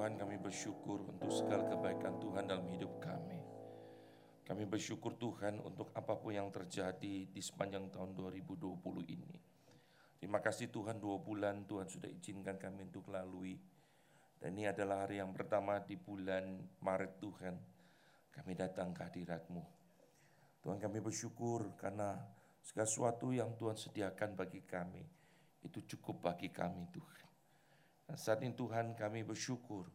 Tuhan kami bersyukur untuk segala kebaikan Tuhan dalam hidup kami. Kami bersyukur Tuhan untuk apa pun yang terjadi di sepanjang tahun 2020 ini. Terima kasih Tuhan dua bulan Tuhan sudah izinkan kami untuk lalui. Dan ini adalah hari yang pertama di bulan Maret Tuhan. Kami datang ke hadiratmu. Tuhan kami bersyukur karena segala sesuatu yang Tuhan sediakan bagi kami itu cukup bagi kami Tuhan. Dan saat ini Tuhan kami bersyukur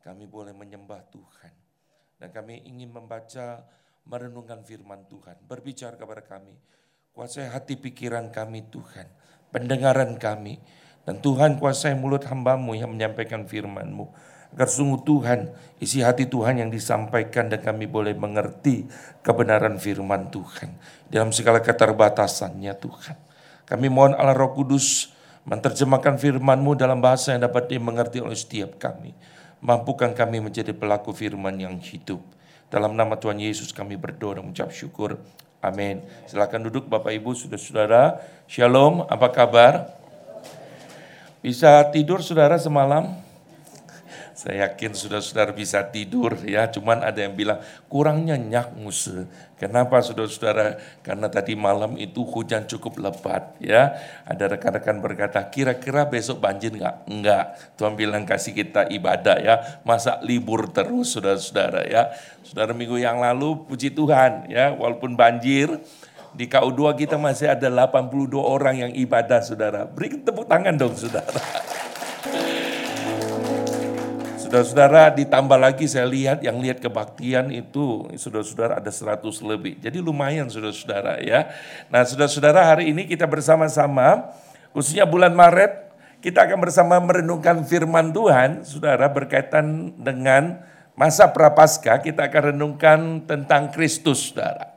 kami boleh menyembah Tuhan. Dan kami ingin membaca, merenungkan firman Tuhan. Berbicara kepada kami. Kuasai hati pikiran kami Tuhan. Pendengaran kami. Dan Tuhan kuasai mulut hambamu yang menyampaikan firmanmu. Agar sungguh Tuhan, isi hati Tuhan yang disampaikan dan kami boleh mengerti kebenaran firman Tuhan. Dalam segala keterbatasannya Tuhan. Kami mohon Allah Roh Kudus menterjemahkan firman-Mu dalam bahasa yang dapat dimengerti oleh setiap kami. Mampukan kami menjadi pelaku firman yang hidup. Dalam nama Tuhan Yesus kami berdoa dan mengucap syukur. Amin. Silakan duduk Bapak Ibu, Saudara-saudara. Shalom, apa kabar? Bisa tidur Saudara semalam? Saya yakin saudara-saudara bisa tidur ya, cuman ada yang bilang kurang nyenyak musuh. Kenapa saudara-saudara? Karena tadi malam itu hujan cukup lebat ya. Ada rekan-rekan berkata, kira-kira besok banjir nggak? Enggak. Tuhan bilang kasih kita ibadah ya. Masa libur terus saudara-saudara ya. Saudara minggu yang lalu puji Tuhan ya, walaupun banjir, di KU2 kita masih ada 82 orang yang ibadah saudara. Beri tepuk tangan dong saudara. Saudara-saudara ditambah lagi saya lihat yang lihat kebaktian itu saudara-saudara ada 100 lebih. Jadi lumayan saudara-saudara ya. Nah saudara-saudara hari ini kita bersama-sama khususnya bulan Maret kita akan bersama merenungkan firman Tuhan saudara berkaitan dengan masa prapaskah kita akan renungkan tentang Kristus saudara.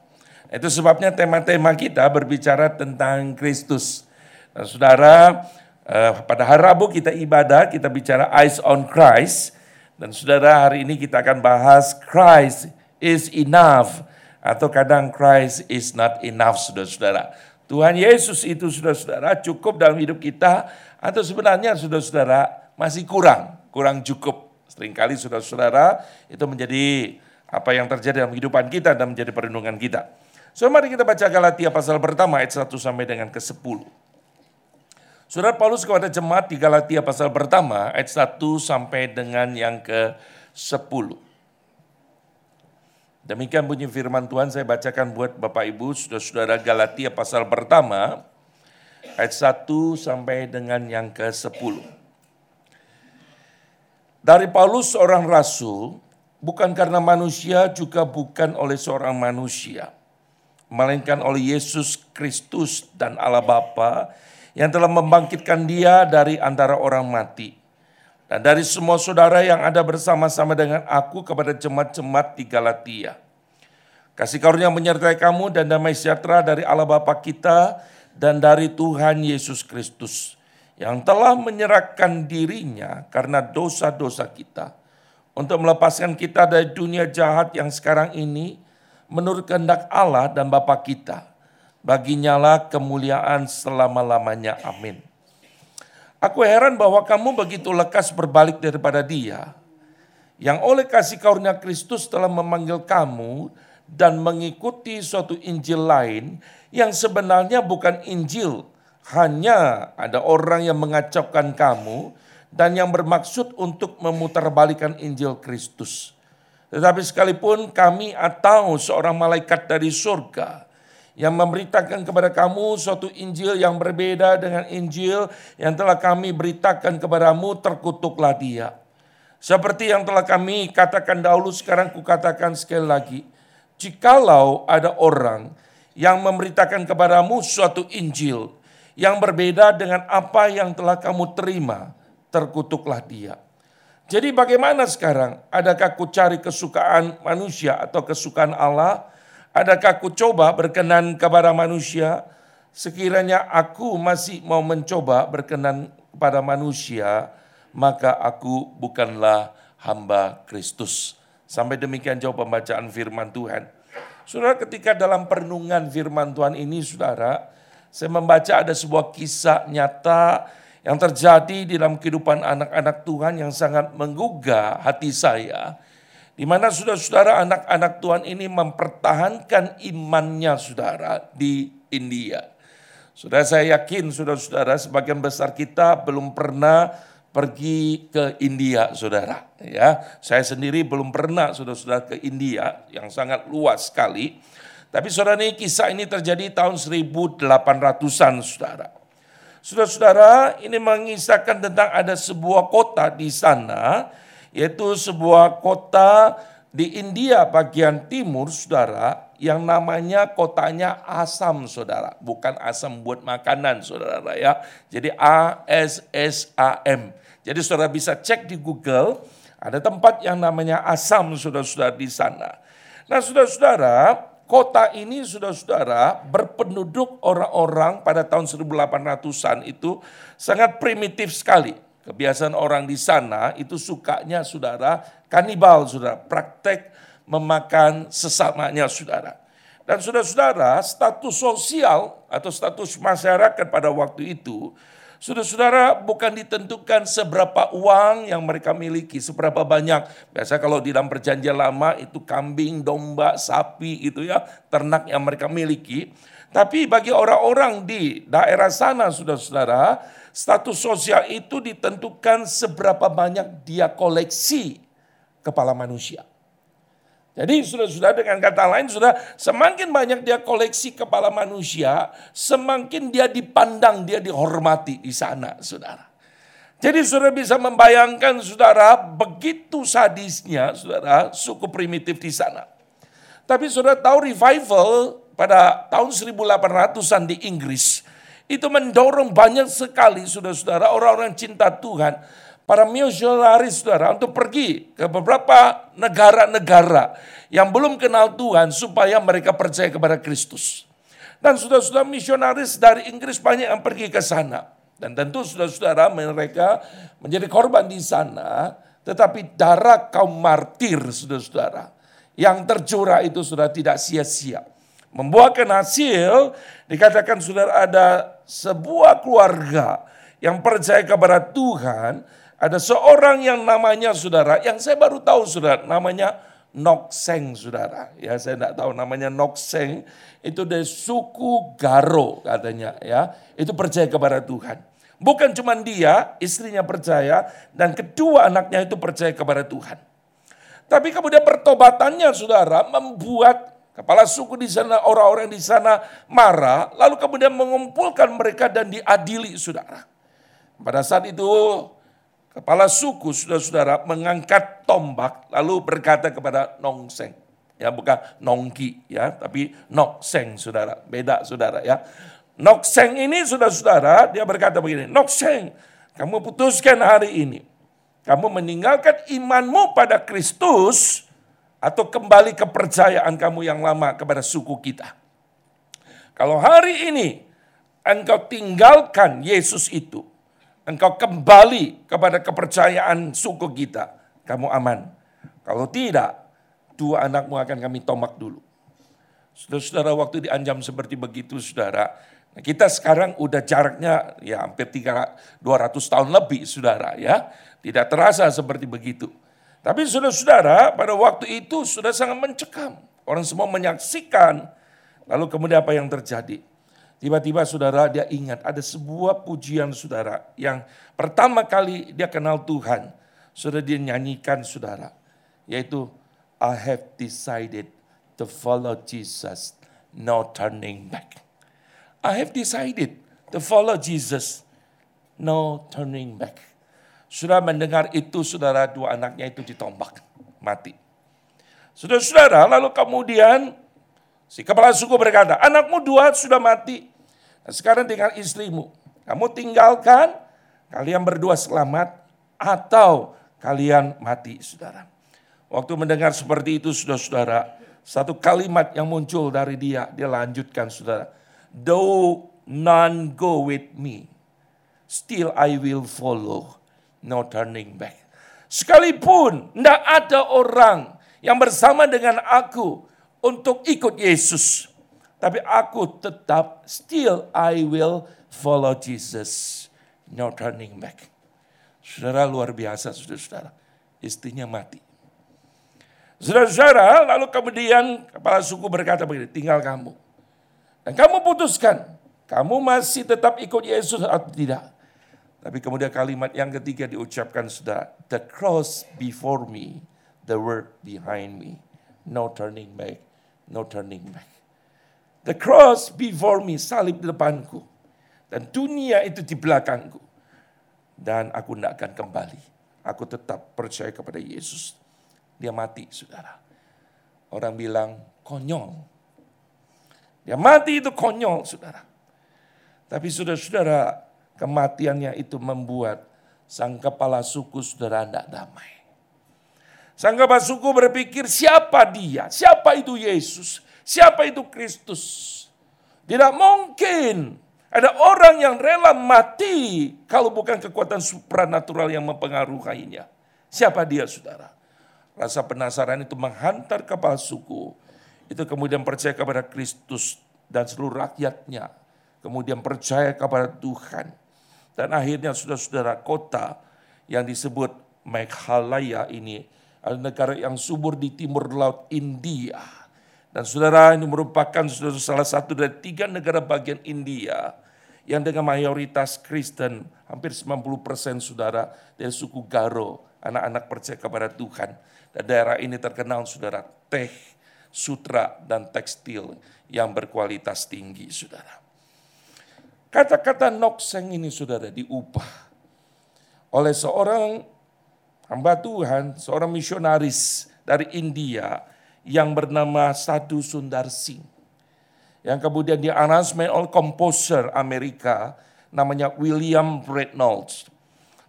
Itu sebabnya tema-tema kita berbicara tentang Kristus. Nah, saudara, eh, pada hari Rabu kita ibadah, kita bicara eyes on Christ. Dan saudara hari ini kita akan bahas Christ is enough atau kadang Christ is not enough saudara-saudara. Tuhan Yesus itu saudara-saudara cukup dalam hidup kita atau sebenarnya saudara-saudara masih kurang, kurang cukup. Seringkali saudara-saudara itu menjadi apa yang terjadi dalam kehidupan kita dan menjadi perlindungan kita. So mari kita baca Galatia pasal pertama ayat 1 sampai dengan ke-10. Surat Paulus kepada jemaat di Galatia pasal pertama ayat 1 sampai dengan yang ke-10. Demikian bunyi firman Tuhan saya bacakan buat Bapak Ibu Saudara-saudara Galatia pasal pertama ayat 1 sampai dengan yang ke-10. Dari Paulus seorang rasul bukan karena manusia juga bukan oleh seorang manusia melainkan oleh Yesus Kristus dan Allah Bapa yang telah membangkitkan dia dari antara orang mati. Dan dari semua saudara yang ada bersama-sama dengan aku kepada jemaat-jemaat di Galatia. Kasih karunia menyertai kamu dan damai sejahtera dari Allah Bapa kita dan dari Tuhan Yesus Kristus yang telah menyerahkan dirinya karena dosa-dosa kita untuk melepaskan kita dari dunia jahat yang sekarang ini menurut kehendak Allah dan Bapa kita Baginya lah kemuliaan selama-lamanya. Amin. Aku heran bahwa kamu begitu lekas berbalik daripada dia. Yang oleh kasih karunia Kristus telah memanggil kamu dan mengikuti suatu Injil lain yang sebenarnya bukan Injil. Hanya ada orang yang mengacaukan kamu dan yang bermaksud untuk memutarbalikan Injil Kristus. Tetapi sekalipun kami atau seorang malaikat dari surga yang memberitakan kepada kamu suatu Injil yang berbeda dengan Injil yang telah kami beritakan kepadamu, terkutuklah dia. Seperti yang telah kami katakan dahulu, sekarang kukatakan sekali lagi. Jikalau ada orang yang memberitakan kepadamu suatu Injil yang berbeda dengan apa yang telah kamu terima, terkutuklah dia. Jadi bagaimana sekarang? Adakah ku cari kesukaan manusia atau kesukaan Allah? Adakah aku coba berkenan kepada manusia? Sekiranya aku masih mau mencoba berkenan kepada manusia, maka aku bukanlah hamba Kristus. Sampai demikian jauh pembacaan firman Tuhan. Saudara ketika dalam perenungan firman Tuhan ini saudara, saya membaca ada sebuah kisah nyata yang terjadi di dalam kehidupan anak-anak Tuhan yang sangat menggugah hati saya. Di mana saudara-saudara anak-anak Tuhan ini mempertahankan imannya saudara di India. Sudah saya yakin saudara-saudara sebagian besar kita belum pernah pergi ke India, saudara. Ya, saya sendiri belum pernah, saudara-saudara, ke India yang sangat luas sekali. Tapi saudara ini kisah ini terjadi tahun 1800-an, saudara. Saudara-saudara, ini mengisahkan tentang ada sebuah kota di sana, yaitu sebuah kota di India bagian timur, saudara, yang namanya kotanya Asam, saudara. Bukan asam buat makanan, saudara ya. Jadi A-S-S-A-M. Jadi saudara bisa cek di Google, ada tempat yang namanya Asam, saudara-saudara di sana. Nah saudara-saudara, kota ini saudara-saudara berpenduduk orang-orang pada tahun 1800-an itu sangat primitif sekali. Kebiasaan orang di sana itu sukanya saudara kanibal, saudara, praktek memakan sesamanya saudara. Dan saudara-saudara, status sosial atau status masyarakat pada waktu itu Saudara-saudara bukan ditentukan seberapa uang yang mereka miliki, seberapa banyak. Biasa kalau di dalam perjanjian lama itu kambing, domba, sapi itu ya, ternak yang mereka miliki. Tapi bagi orang-orang di daerah sana, saudara-saudara, status sosial itu ditentukan seberapa banyak dia koleksi kepala manusia. Jadi sudah-sudah dengan kata lain sudah semakin banyak dia koleksi kepala manusia, semakin dia dipandang, dia dihormati di sana, saudara. Jadi saudara bisa membayangkan saudara begitu sadisnya saudara suku primitif di sana. Tapi saudara tahu revival pada tahun 1800-an di Inggris itu mendorong banyak sekali saudara-saudara orang-orang cinta Tuhan para misionaris saudara untuk pergi ke beberapa negara-negara yang belum kenal Tuhan supaya mereka percaya kepada Kristus. Dan saudara-saudara misionaris dari Inggris banyak yang pergi ke sana. Dan tentu saudara-saudara mereka menjadi korban di sana. Tetapi darah kaum martir saudara-saudara. Yang tercurah itu sudah tidak sia-sia. Membuahkan hasil dikatakan saudara ada sebuah keluarga yang percaya kepada Tuhan ada seorang yang namanya saudara, yang saya baru tahu saudara, namanya Nokseng saudara. Ya saya tidak tahu namanya Nokseng, itu dari suku Garo katanya ya. Itu percaya kepada Tuhan. Bukan cuma dia, istrinya percaya, dan kedua anaknya itu percaya kepada Tuhan. Tapi kemudian pertobatannya saudara membuat kepala suku di sana, orang-orang di sana marah, lalu kemudian mengumpulkan mereka dan diadili saudara. Pada saat itu Kepala suku saudara-saudara mengangkat tombak lalu berkata kepada Nongseng. Ya bukan Nongki ya, tapi Nokseng saudara. Beda saudara ya. Nokseng ini saudara-saudara dia berkata begini. Nokseng kamu putuskan hari ini. Kamu meninggalkan imanmu pada Kristus atau kembali kepercayaan kamu yang lama kepada suku kita. Kalau hari ini engkau tinggalkan Yesus itu, engkau kembali kepada kepercayaan suku kita, kamu aman. Kalau tidak, dua anakmu akan kami tomak dulu. Saudara-saudara waktu dianjam seperti begitu saudara, kita sekarang udah jaraknya ya hampir 300, 200 tahun lebih saudara ya. Tidak terasa seperti begitu. Tapi saudara-saudara pada waktu itu sudah sangat mencekam. Orang semua menyaksikan. Lalu kemudian apa yang terjadi? Tiba-tiba saudara dia ingat ada sebuah pujian saudara yang pertama kali dia kenal Tuhan. Sudah dia nyanyikan saudara. Yaitu I have decided to follow Jesus, no turning back. I have decided to follow Jesus, no turning back. Sudah mendengar itu saudara dua anaknya itu ditombak, mati. Saudara-saudara lalu kemudian si kepala suku berkata, anakmu dua sudah mati, Nah, sekarang tinggal istrimu. Kamu tinggalkan, kalian berdua selamat, atau kalian mati, saudara. Waktu mendengar seperti itu, saudara-saudara, satu kalimat yang muncul dari dia, dia lanjutkan, saudara. Though none go with me, still I will follow, no turning back. Sekalipun tidak ada orang yang bersama dengan aku untuk ikut Yesus, tapi aku tetap still I will follow Jesus. no turning back. Saudara luar biasa, saudara-saudara. Istrinya mati. Saudara-saudara, lalu kemudian kepala suku berkata begini, tinggal kamu. Dan kamu putuskan, kamu masih tetap ikut Yesus atau tidak. Tapi kemudian kalimat yang ketiga diucapkan sudah, the cross before me, the word behind me. No turning back, no turning back. The cross before me, salib di depanku. Dan dunia itu di belakangku. Dan aku tidak akan kembali. Aku tetap percaya kepada Yesus. Dia mati, saudara. Orang bilang, konyol. Dia mati itu konyol, saudara. Tapi saudara-saudara, kematiannya itu membuat sang kepala suku saudara tidak damai. Sang kepala suku berpikir siapa dia, siapa itu Yesus, siapa itu Kristus. Tidak mungkin ada orang yang rela mati kalau bukan kekuatan supranatural yang mempengaruhinya. Siapa dia saudara? Rasa penasaran itu menghantar kepala suku. Itu kemudian percaya kepada Kristus dan seluruh rakyatnya. Kemudian percaya kepada Tuhan dan akhirnya saudara-saudara kota yang disebut Meghalaya ini adalah negara yang subur di timur laut India. Dan saudara ini merupakan salah satu dari tiga negara bagian India yang dengan mayoritas Kristen, hampir 90% saudara dari suku Garo, anak-anak percaya kepada Tuhan. Dan daerah ini terkenal saudara teh, sutra, dan tekstil yang berkualitas tinggi saudara. Kata-kata nokseng ini saudara diubah oleh seorang hamba Tuhan, seorang misionaris dari India yang bernama Sadhu Sundar Singh. Yang kemudian di oleh komposer Amerika namanya William Reynolds.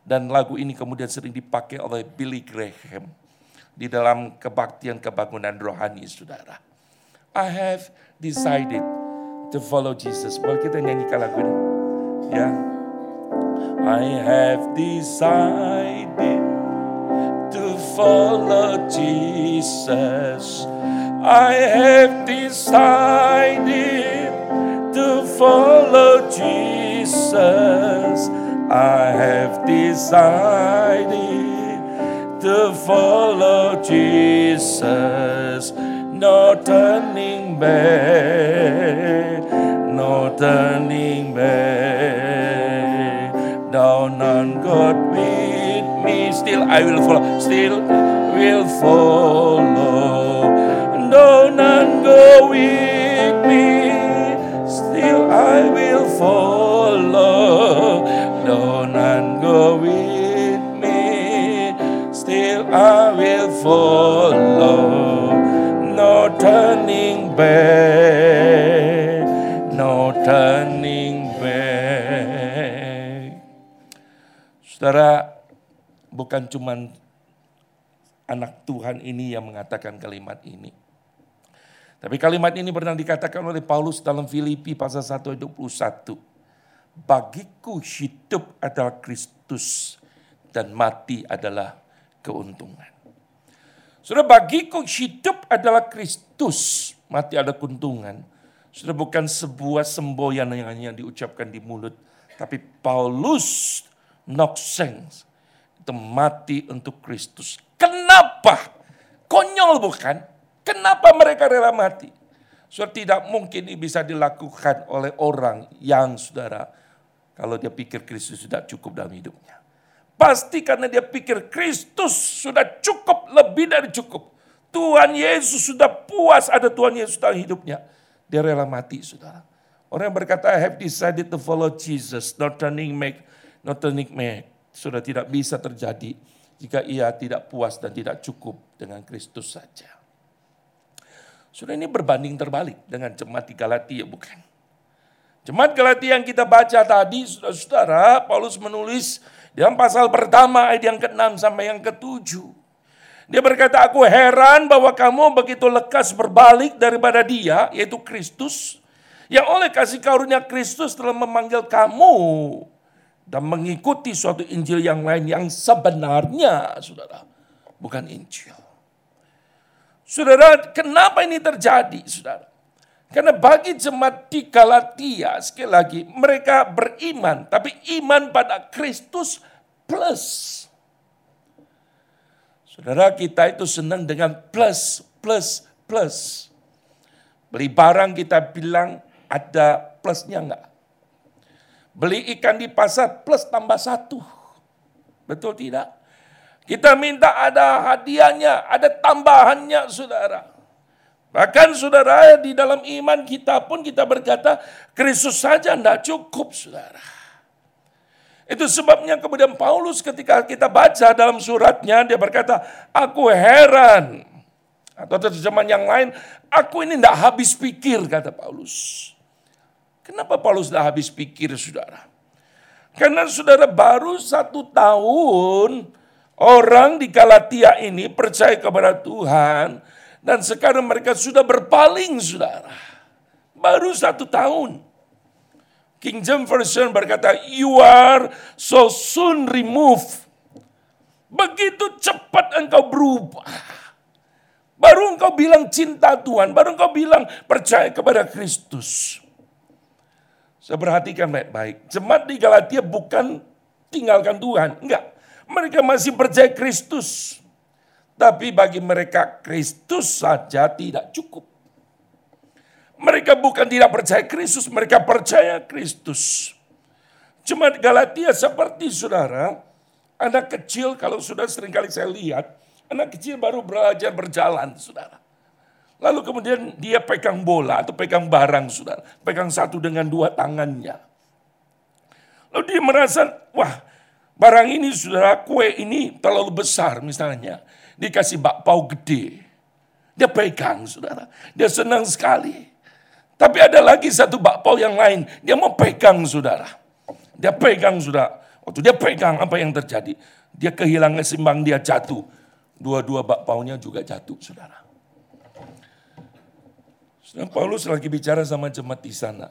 Dan lagu ini kemudian sering dipakai oleh Billy Graham di dalam kebaktian kebangunan rohani saudara. I have decided to follow Jesus. Boleh kita nyanyikan lagu ini? Ya. I have decided to follow Jesus. I have decided to follow Jesus. I have decided to follow Jesus. No turning back no turning back. Down on God with me, still I will follow, still will follow. Down on go with bukan cuma anak Tuhan ini yang mengatakan kalimat ini. Tapi kalimat ini pernah dikatakan oleh Paulus dalam Filipi pasal 1 ayat 21. Bagiku hidup adalah Kristus dan mati adalah keuntungan. Saudara, bagiku hidup adalah Kristus, mati ada keuntungan. Sudah bukan sebuah semboyan yang hanya diucapkan di mulut. Tapi Paulus nokseng itu mati untuk Kristus. Kenapa? Konyol bukan? Kenapa mereka rela mati? Sudah tidak mungkin ini bisa dilakukan oleh orang yang saudara kalau dia pikir Kristus sudah cukup dalam hidupnya. Pasti karena dia pikir Kristus sudah cukup, lebih dari cukup. Tuhan Yesus sudah puas ada Tuhan Yesus dalam hidupnya. Dia rela mati, saudara. Orang yang berkata, I have decided to follow Jesus, not turning back, not turning back. Sudah tidak bisa terjadi jika ia tidak puas dan tidak cukup dengan Kristus saja. Sudah ini berbanding terbalik dengan jemaat di Galatia, bukan? Jemaat Galatia yang kita baca tadi, saudara-saudara, Paulus menulis dalam pasal pertama ayat yang ke-6 sampai yang ke-7. Dia berkata, aku heran bahwa kamu begitu lekas berbalik daripada dia, yaitu Kristus. Yang oleh kasih karunia Kristus telah memanggil kamu dan mengikuti suatu Injil yang lain yang sebenarnya, saudara, bukan Injil. Saudara, kenapa ini terjadi, saudara? Karena bagi jemaat di Galatia, sekali lagi, mereka beriman, tapi iman pada Kristus plus. Saudara kita itu senang dengan plus, plus, plus. Beli barang kita bilang ada plusnya enggak. Beli ikan di pasar plus tambah satu. Betul tidak? Kita minta ada hadiahnya, ada tambahannya saudara. Bahkan saudara di dalam iman kita pun kita berkata Kristus saja tidak cukup saudara. Itu sebabnya kemudian Paulus ketika kita baca dalam suratnya dia berkata aku heran. Atau terjemahan yang lain aku ini tidak habis pikir kata Paulus. Kenapa Paulus tidak habis pikir saudara? Karena saudara baru satu tahun orang di Galatia ini percaya kepada Tuhan dan sekarang mereka sudah berpaling saudara. Baru satu tahun. King James Version berkata, you are so soon removed. Begitu cepat engkau berubah. Baru engkau bilang cinta Tuhan, baru engkau bilang percaya kepada Kristus. Saya perhatikan baik-baik. Jemaat di Galatia bukan tinggalkan Tuhan, enggak. Mereka masih percaya Kristus. Tapi bagi mereka Kristus saja tidak cukup. Mereka bukan tidak percaya Kristus, mereka percaya Kristus. Cuma Galatia seperti saudara, anak kecil kalau sudah sering kali saya lihat, anak kecil baru belajar berjalan saudara. Lalu kemudian dia pegang bola atau pegang barang saudara, pegang satu dengan dua tangannya. Lalu dia merasa, wah barang ini saudara, kue ini terlalu besar misalnya dikasih bakpao gede. Dia pegang, saudara. Dia senang sekali. Tapi ada lagi satu bakpao yang lain. Dia mau pegang, saudara. Dia pegang, saudara. Waktu dia pegang, apa yang terjadi? Dia kehilangan simbang, dia jatuh. Dua-dua bakpaunya juga jatuh, saudara. Saudara Paulus lagi bicara sama jemaat di sana.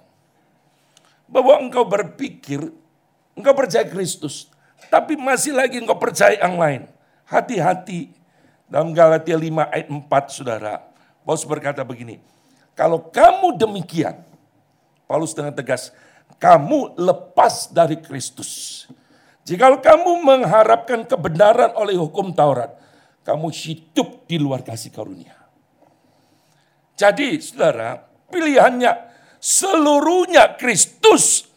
Bahwa engkau berpikir, engkau percaya Kristus. Tapi masih lagi engkau percaya yang lain. Hati-hati dalam Galatia 5 ayat 4 saudara, Paulus berkata begini, kalau kamu demikian, Paulus dengan tegas, kamu lepas dari Kristus. Jika kamu mengharapkan kebenaran oleh hukum Taurat, kamu hidup di luar kasih karunia. Jadi saudara, pilihannya seluruhnya Kristus.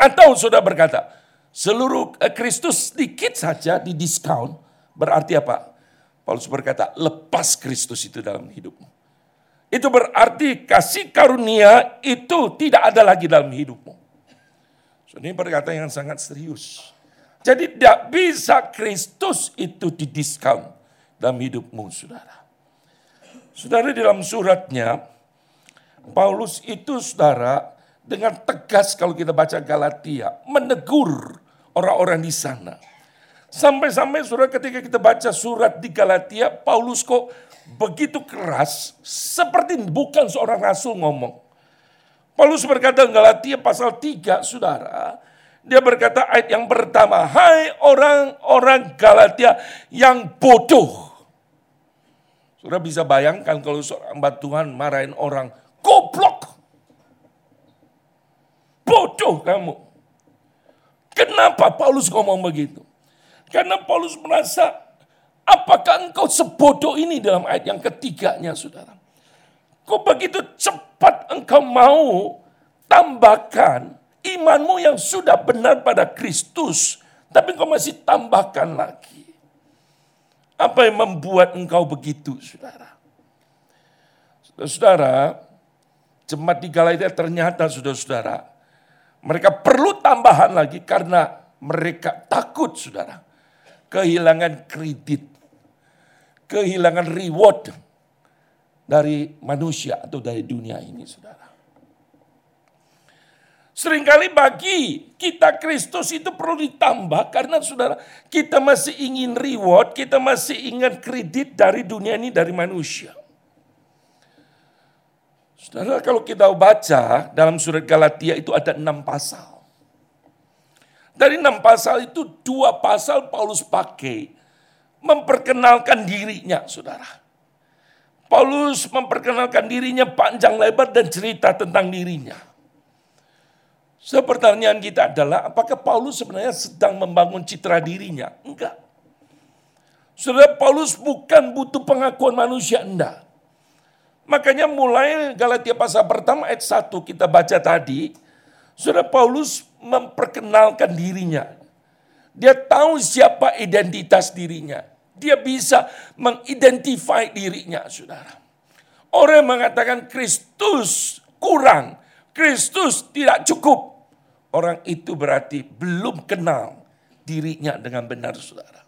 Atau saudara berkata, seluruh eh, Kristus sedikit saja di diskon, berarti apa? Paulus berkata, lepas Kristus itu dalam hidupmu. Itu berarti kasih karunia itu tidak ada lagi dalam hidupmu. So, ini perkataan yang sangat serius. Jadi tidak bisa Kristus itu didiskon dalam hidupmu, saudara. Saudara dalam suratnya, Paulus itu saudara dengan tegas kalau kita baca Galatia, menegur orang-orang di sana. Sampai-sampai surat ketika kita baca surat di Galatia, Paulus kok begitu keras, seperti bukan seorang rasul ngomong. Paulus berkata Galatia pasal 3, saudara, dia berkata ayat yang pertama, Hai orang-orang Galatia yang bodoh. Saudara bisa bayangkan kalau seorang Tuhan marahin orang, goblok. Bodoh kamu. Kenapa Paulus ngomong begitu? Karena Paulus merasa, apakah engkau sebodoh ini dalam ayat yang ketiganya, saudara? Kok begitu cepat engkau mau tambahkan imanmu yang sudah benar pada Kristus, tapi engkau masih tambahkan lagi. Apa yang membuat engkau begitu, saudara? Saudara, jemaat di Galatia ternyata, saudara-saudara, mereka perlu tambahan lagi karena mereka takut, saudara kehilangan kredit, kehilangan reward dari manusia atau dari dunia ini, saudara. Seringkali bagi kita Kristus itu perlu ditambah karena saudara kita masih ingin reward, kita masih ingin kredit dari dunia ini, dari manusia. Saudara kalau kita baca dalam surat Galatia itu ada enam pasal. Dari enam pasal itu dua pasal Paulus pakai memperkenalkan dirinya, saudara. Paulus memperkenalkan dirinya panjang lebar dan cerita tentang dirinya. So, pertanyaan kita adalah apakah Paulus sebenarnya sedang membangun citra dirinya? Enggak. Saudara Paulus bukan butuh pengakuan manusia, enggak. Makanya mulai Galatia pasal pertama ayat 1 kita baca tadi, Saudara Paulus memperkenalkan dirinya. Dia tahu siapa identitas dirinya. Dia bisa mengidentify dirinya, saudara. Orang yang mengatakan Kristus kurang, Kristus tidak cukup. Orang itu berarti belum kenal dirinya dengan benar, saudara.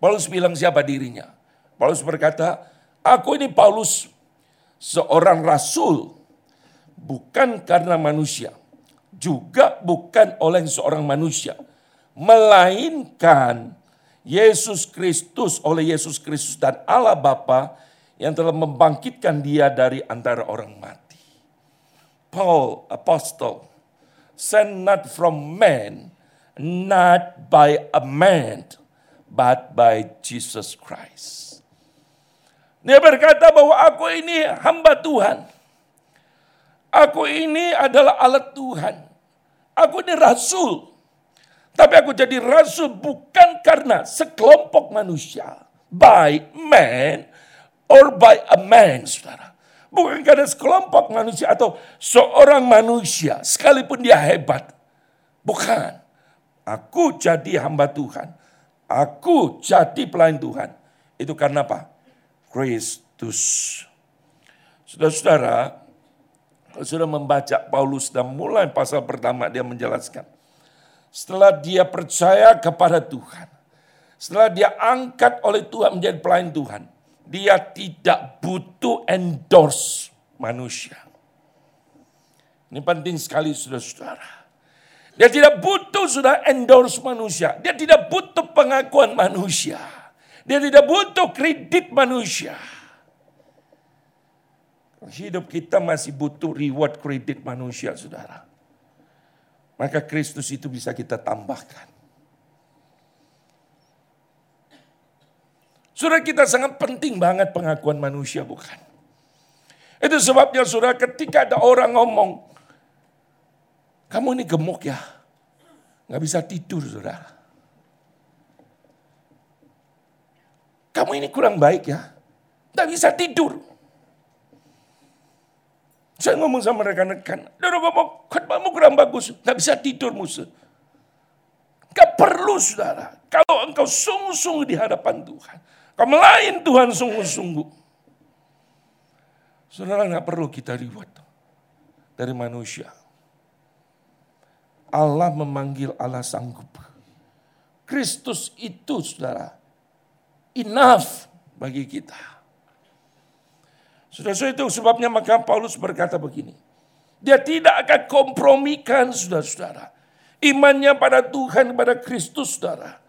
Paulus bilang siapa dirinya? Paulus berkata, aku ini Paulus, seorang rasul, bukan karena manusia, juga bukan oleh seorang manusia, melainkan Yesus Kristus oleh Yesus Kristus dan Allah Bapa yang telah membangkitkan dia dari antara orang mati. Paul, apostle, sent not from man, not by a man, but by Jesus Christ. Dia berkata bahwa aku ini hamba Tuhan. Aku ini adalah alat Tuhan. Aku ini rasul tapi aku jadi rasul bukan karena sekelompok manusia. By man or by a man, saudara. Bukan karena sekelompok manusia atau seorang manusia, sekalipun dia hebat. Bukan. Aku jadi hamba Tuhan. Aku jadi pelayan Tuhan. Itu karena apa? Kristus. Saudara-saudara, sudah membaca Paulus dan mulai pasal pertama dia menjelaskan setelah dia percaya kepada Tuhan, setelah dia angkat oleh Tuhan menjadi pelayan Tuhan, dia tidak butuh endorse manusia. Ini penting sekali saudara-saudara. Dia tidak butuh sudah endorse manusia. Dia tidak butuh pengakuan manusia. Dia tidak butuh kredit manusia. Hidup kita masih butuh reward kredit manusia, saudara maka Kristus itu bisa kita tambahkan. Sudah kita sangat penting banget pengakuan manusia bukan? Itu sebabnya sudah ketika ada orang ngomong, kamu ini gemuk ya, nggak bisa tidur saudara. Kamu ini kurang baik ya, nggak bisa tidur. Saya ngomong sama rekan-rekan, Doro ngomong, khotbahmu kurang bagus, nggak bisa tidur musuh. Gak perlu saudara, kalau engkau sungguh-sungguh di hadapan Tuhan. Kau melayan Tuhan sungguh-sungguh. Saudara nggak perlu kita reward dari manusia. Allah memanggil Allah sanggup. Kristus itu saudara, enough bagi kita. Sudah-sudah itu sebabnya maka Paulus berkata begini. Dia tidak akan kompromikan saudara-saudara. Imannya pada Tuhan, pada Kristus saudara.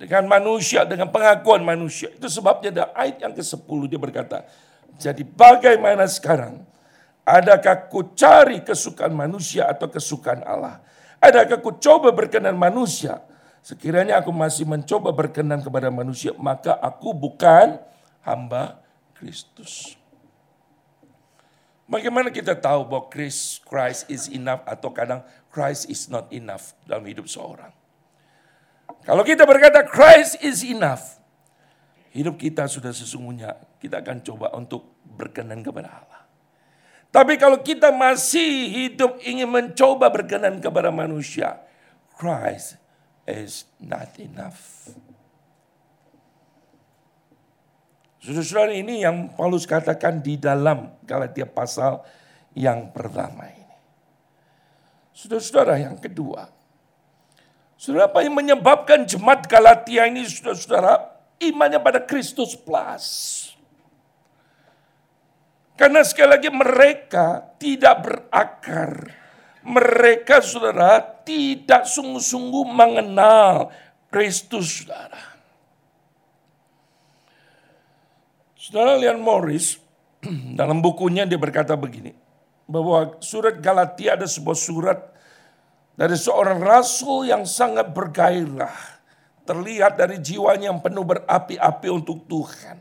Dengan manusia, dengan pengakuan manusia. Itu sebabnya ada ayat yang ke-10 dia berkata. Jadi bagaimana sekarang? Adakah ku cari kesukaan manusia atau kesukaan Allah? Adakah ku coba berkenan manusia? Sekiranya aku masih mencoba berkenan kepada manusia, maka aku bukan hamba Kristus. Bagaimana kita tahu bahwa Christ, Christ is enough atau kadang Christ is not enough dalam hidup seorang? Kalau kita berkata Christ is enough, hidup kita sudah sesungguhnya kita akan coba untuk berkenan kepada Allah. Tapi kalau kita masih hidup ingin mencoba berkenan kepada manusia, Christ is not enough. Saudara-saudara ini yang Paulus katakan di dalam Galatia pasal yang pertama ini. Saudara-saudara yang kedua. Saudara apa yang menyebabkan jemaat Galatia ini saudara-saudara imannya pada Kristus plus. Karena sekali lagi mereka tidak berakar. Mereka saudara tidak sungguh-sungguh mengenal Kristus saudara. Saudara Leon Morris dalam bukunya dia berkata begini, bahwa surat Galatia ada sebuah surat dari seorang rasul yang sangat bergairah. Terlihat dari jiwanya yang penuh berapi-api untuk Tuhan.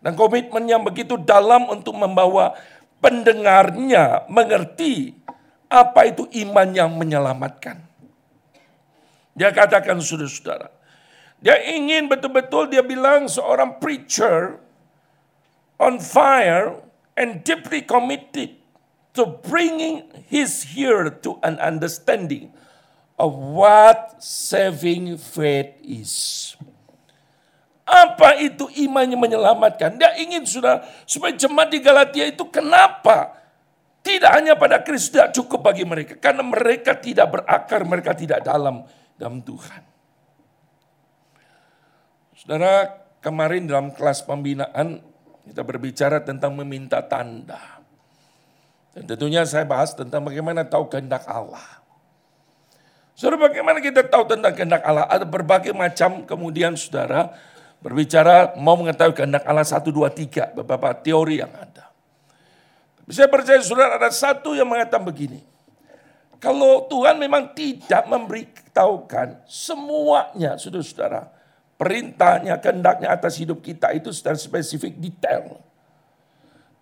Dan komitmen yang begitu dalam untuk membawa pendengarnya mengerti apa itu iman yang menyelamatkan. Dia katakan saudara-saudara, dia ingin betul-betul dia bilang seorang preacher on fire and deeply committed to bringing his hearer to an understanding of what saving faith is. Apa itu imannya menyelamatkan? Dia ingin sudah supaya jemaat di Galatia itu kenapa? Tidak hanya pada Kristus tidak cukup bagi mereka. Karena mereka tidak berakar, mereka tidak dalam dalam Tuhan. Saudara, kemarin dalam kelas pembinaan kita berbicara tentang meminta tanda. Dan tentunya saya bahas tentang bagaimana tahu kehendak Allah. Saudara bagaimana kita tahu tentang kehendak Allah? Ada berbagai macam kemudian saudara berbicara mau mengetahui kehendak Allah 1, 2, 3. Beberapa teori yang ada. Saya percaya saudara ada satu yang mengatakan begini. Kalau Tuhan memang tidak memberitahukan semuanya saudara-saudara. Perintahnya, kehendaknya atas hidup kita itu secara spesifik detail.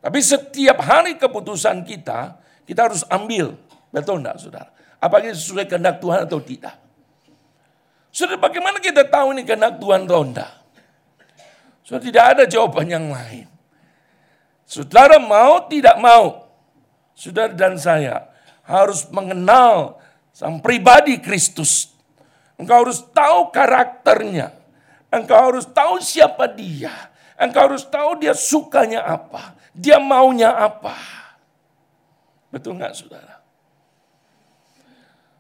Tapi setiap hari keputusan kita, kita harus ambil. Betul enggak saudara? Apakah sesuai kehendak Tuhan atau tidak? Saudara bagaimana kita tahu ini kehendak Tuhan atau enggak? Saudara tidak ada jawaban yang lain. Saudara mau tidak mau, saudara dan saya harus mengenal sang pribadi Kristus. Engkau harus tahu karakternya. Engkau harus tahu siapa dia. Engkau harus tahu dia sukanya apa. Dia maunya apa? Betul nggak saudara?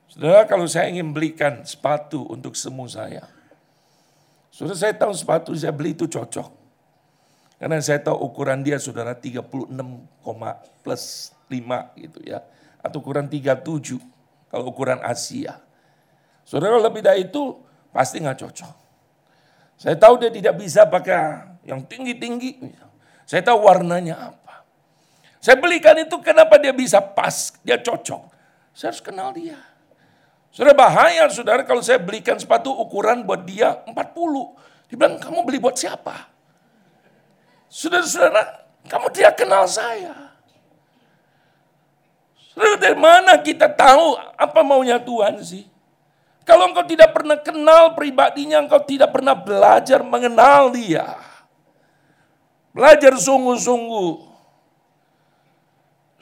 Saudara kalau saya ingin belikan sepatu untuk semua saya. Saudara saya tahu sepatu saya beli itu cocok. Karena saya tahu ukuran dia saudara 36, plus 5 gitu ya. Atau ukuran 37 kalau ukuran Asia. Saudara lebih dari itu pasti nggak cocok. Saya tahu dia tidak bisa pakai yang tinggi-tinggi. Saya tahu warnanya apa. Saya belikan itu kenapa dia bisa pas, dia cocok. Saya harus kenal dia. Sudah bahaya saudara kalau saya belikan sepatu ukuran buat dia 40. Dia bilang kamu beli buat siapa? Saudara-saudara, kamu tidak kenal saya. Saudara, dari mana kita tahu apa maunya Tuhan sih? Kalau engkau tidak pernah kenal pribadinya, engkau tidak pernah belajar mengenal dia. Belajar sungguh-sungguh.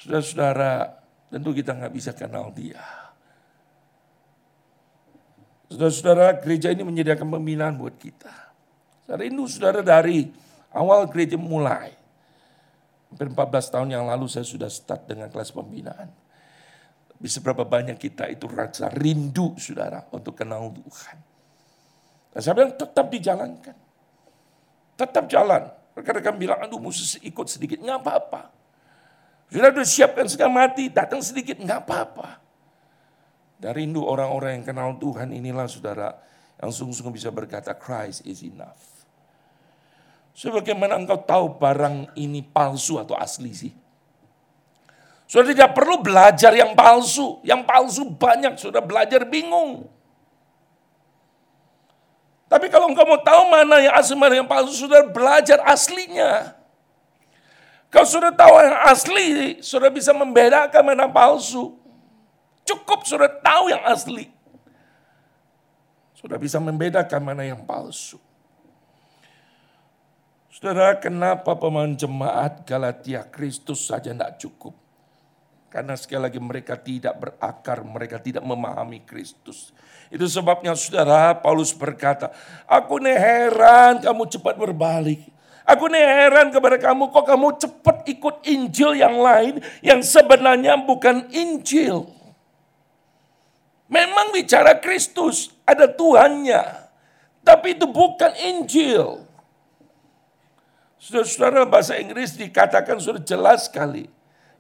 Saudara-saudara, tentu kita nggak bisa kenal dia. Saudara-saudara, gereja ini menyediakan pembinaan buat kita. Saya rindu saudara dari awal gereja mulai. Hampir 14 tahun yang lalu saya sudah start dengan kelas pembinaan. Tapi seberapa banyak kita itu rasa rindu saudara untuk kenal Tuhan. Dan saya bilang tetap dijalankan. Tetap jalan. Rekan-rekan bilang, aduh mesti ikut sedikit. Nggak apa-apa. Sudah sudah siapkan segala mati, datang sedikit. Nggak apa-apa. Dari rindu orang-orang yang kenal Tuhan inilah saudara yang sungguh-sungguh bisa berkata Christ is enough. Sebagaimana engkau tahu barang ini palsu atau asli sih? Sudah tidak perlu belajar yang palsu. Yang palsu banyak, sudah belajar bingung. Tapi kalau engkau mau tahu mana yang asli, mana yang palsu, sudah belajar aslinya. Kalau sudah tahu yang asli, sudah bisa membedakan mana palsu. Cukup sudah tahu yang asli. Sudah bisa membedakan mana yang palsu. Saudara, kenapa pemain jemaat Galatia Kristus saja tidak cukup? Karena sekali lagi mereka tidak berakar, mereka tidak memahami Kristus. Itu sebabnya saudara Paulus berkata, aku nih heran kamu cepat berbalik. Aku nih heran kepada kamu, kok kamu cepat ikut Injil yang lain yang sebenarnya bukan Injil. Memang bicara Kristus, ada Tuhannya. Tapi itu bukan Injil. Saudara-saudara bahasa Inggris dikatakan sudah jelas sekali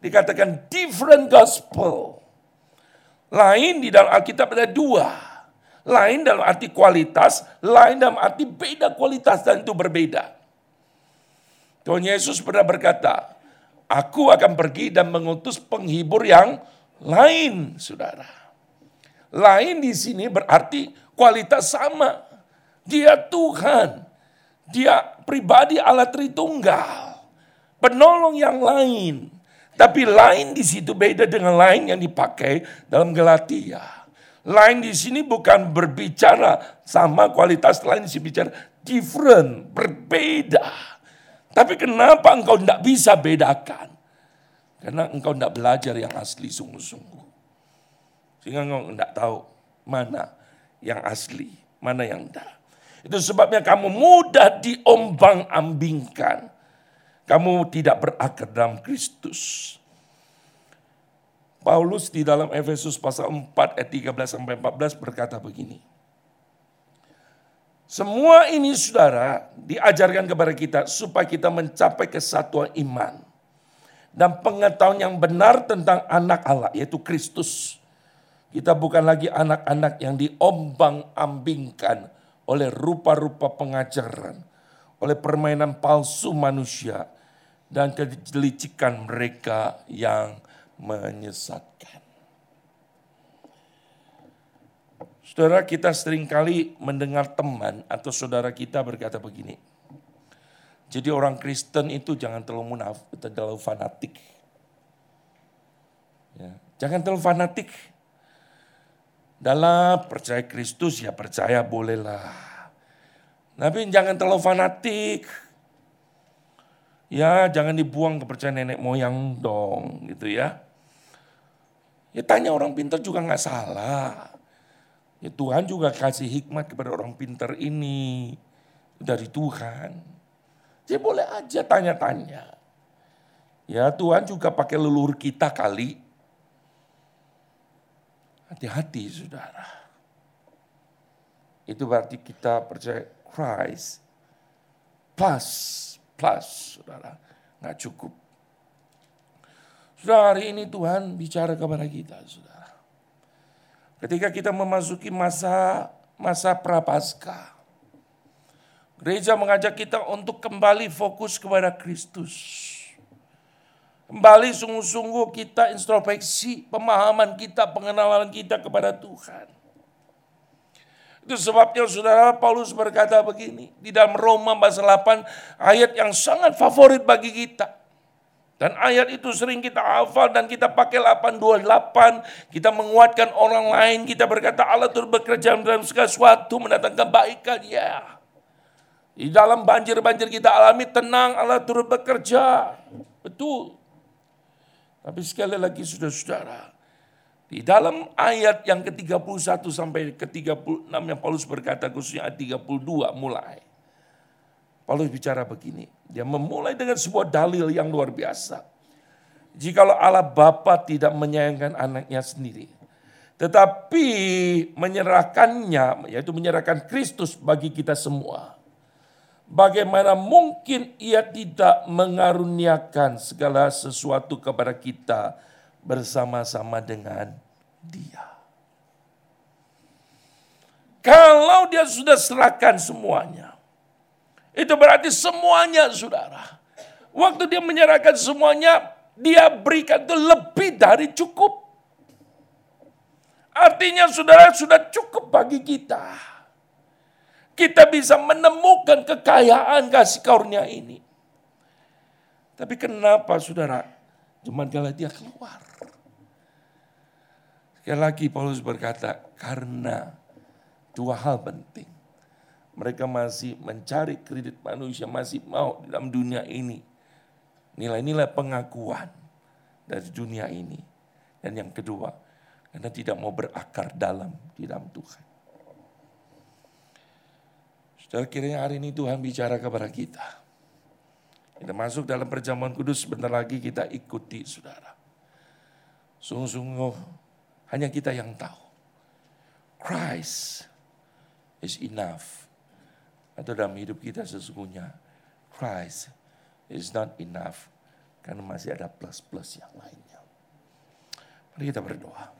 dikatakan different gospel. Lain di dalam Alkitab ada dua. Lain dalam arti kualitas, lain dalam arti beda kualitas dan itu berbeda. Tuhan Yesus pernah berkata, Aku akan pergi dan mengutus penghibur yang lain, saudara. Lain di sini berarti kualitas sama. Dia Tuhan. Dia pribadi Allah Tritunggal. Penolong yang lain. Tapi lain di situ beda dengan lain yang dipakai dalam Galatia. Lain di sini bukan berbicara sama kualitas lain di sini bicara different, berbeda. Tapi kenapa engkau tidak bisa bedakan? Karena engkau tidak belajar yang asli sungguh-sungguh. Sehingga engkau tidak tahu mana yang asli, mana yang tidak. Itu sebabnya kamu mudah diombang-ambingkan kamu tidak berakar dalam Kristus. Paulus di dalam Efesus pasal 4 ayat 13 sampai 14 berkata begini. Semua ini saudara diajarkan kepada kita supaya kita mencapai kesatuan iman. Dan pengetahuan yang benar tentang anak Allah yaitu Kristus. Kita bukan lagi anak-anak yang diombang-ambingkan oleh rupa-rupa pengajaran. Oleh permainan palsu manusia dan kelicikan mereka yang menyesatkan. Saudara kita sering kali mendengar teman atau saudara kita berkata begini. Jadi orang Kristen itu jangan terlalu munaf, terlalu fanatik. Ya, jangan terlalu fanatik. Dalam percaya Kristus ya percaya bolehlah. Tapi jangan terlalu fanatik Ya jangan dibuang kepercayaan nenek moyang dong gitu ya. Ya tanya orang pintar juga nggak salah. Ya Tuhan juga kasih hikmat kepada orang pintar ini dari Tuhan. Ya boleh aja tanya-tanya. Ya Tuhan juga pakai leluhur kita kali. Hati-hati saudara. Itu berarti kita percaya Christ plus plus, saudara. Nggak cukup. Saudara, hari ini Tuhan bicara kepada kita, saudara. Ketika kita memasuki masa masa prapaskah, gereja mengajak kita untuk kembali fokus kepada Kristus. Kembali sungguh-sungguh kita introspeksi pemahaman kita, pengenalan kita kepada Tuhan. Itu sebabnya saudara Paulus berkata begini. Di dalam Roma pasal 8 ayat yang sangat favorit bagi kita. Dan ayat itu sering kita hafal dan kita pakai 828. Kita menguatkan orang lain. Kita berkata Allah turut bekerja dalam segala sesuatu mendatangkan kebaikan. Ya. Di dalam banjir-banjir kita alami tenang Allah turut bekerja. Betul. Tapi sekali lagi saudara-saudara. Di dalam ayat yang ke-31 sampai ke-36 yang Paulus berkata khususnya ayat 32 mulai. Paulus bicara begini, dia memulai dengan sebuah dalil yang luar biasa. Jikalau Allah Bapa tidak menyayangkan anaknya sendiri, tetapi menyerahkannya, yaitu menyerahkan Kristus bagi kita semua. Bagaimana mungkin ia tidak mengaruniakan segala sesuatu kepada kita bersama-sama dengan dia. Kalau dia sudah serahkan semuanya, itu berarti semuanya saudara. Waktu dia menyerahkan semuanya, dia berikan itu lebih dari cukup. Artinya saudara sudah cukup bagi kita. Kita bisa menemukan kekayaan kasih karunia ini. Tapi kenapa saudara Jemaat Galatia keluar. Sekali lagi Paulus berkata, karena dua hal penting. Mereka masih mencari kredit manusia, masih mau dalam dunia ini. Nilai-nilai pengakuan dari dunia ini. Dan yang kedua, karena tidak mau berakar dalam di dalam Tuhan. Saudara kiranya hari ini Tuhan bicara kepada kita kita masuk dalam perjamuan kudus sebentar lagi kita ikuti saudara. Sungguh-sungguh hanya kita yang tahu. Christ is enough. Atau dalam hidup kita sesungguhnya Christ is not enough. Karena masih ada plus-plus yang lainnya. Mari kita berdoa.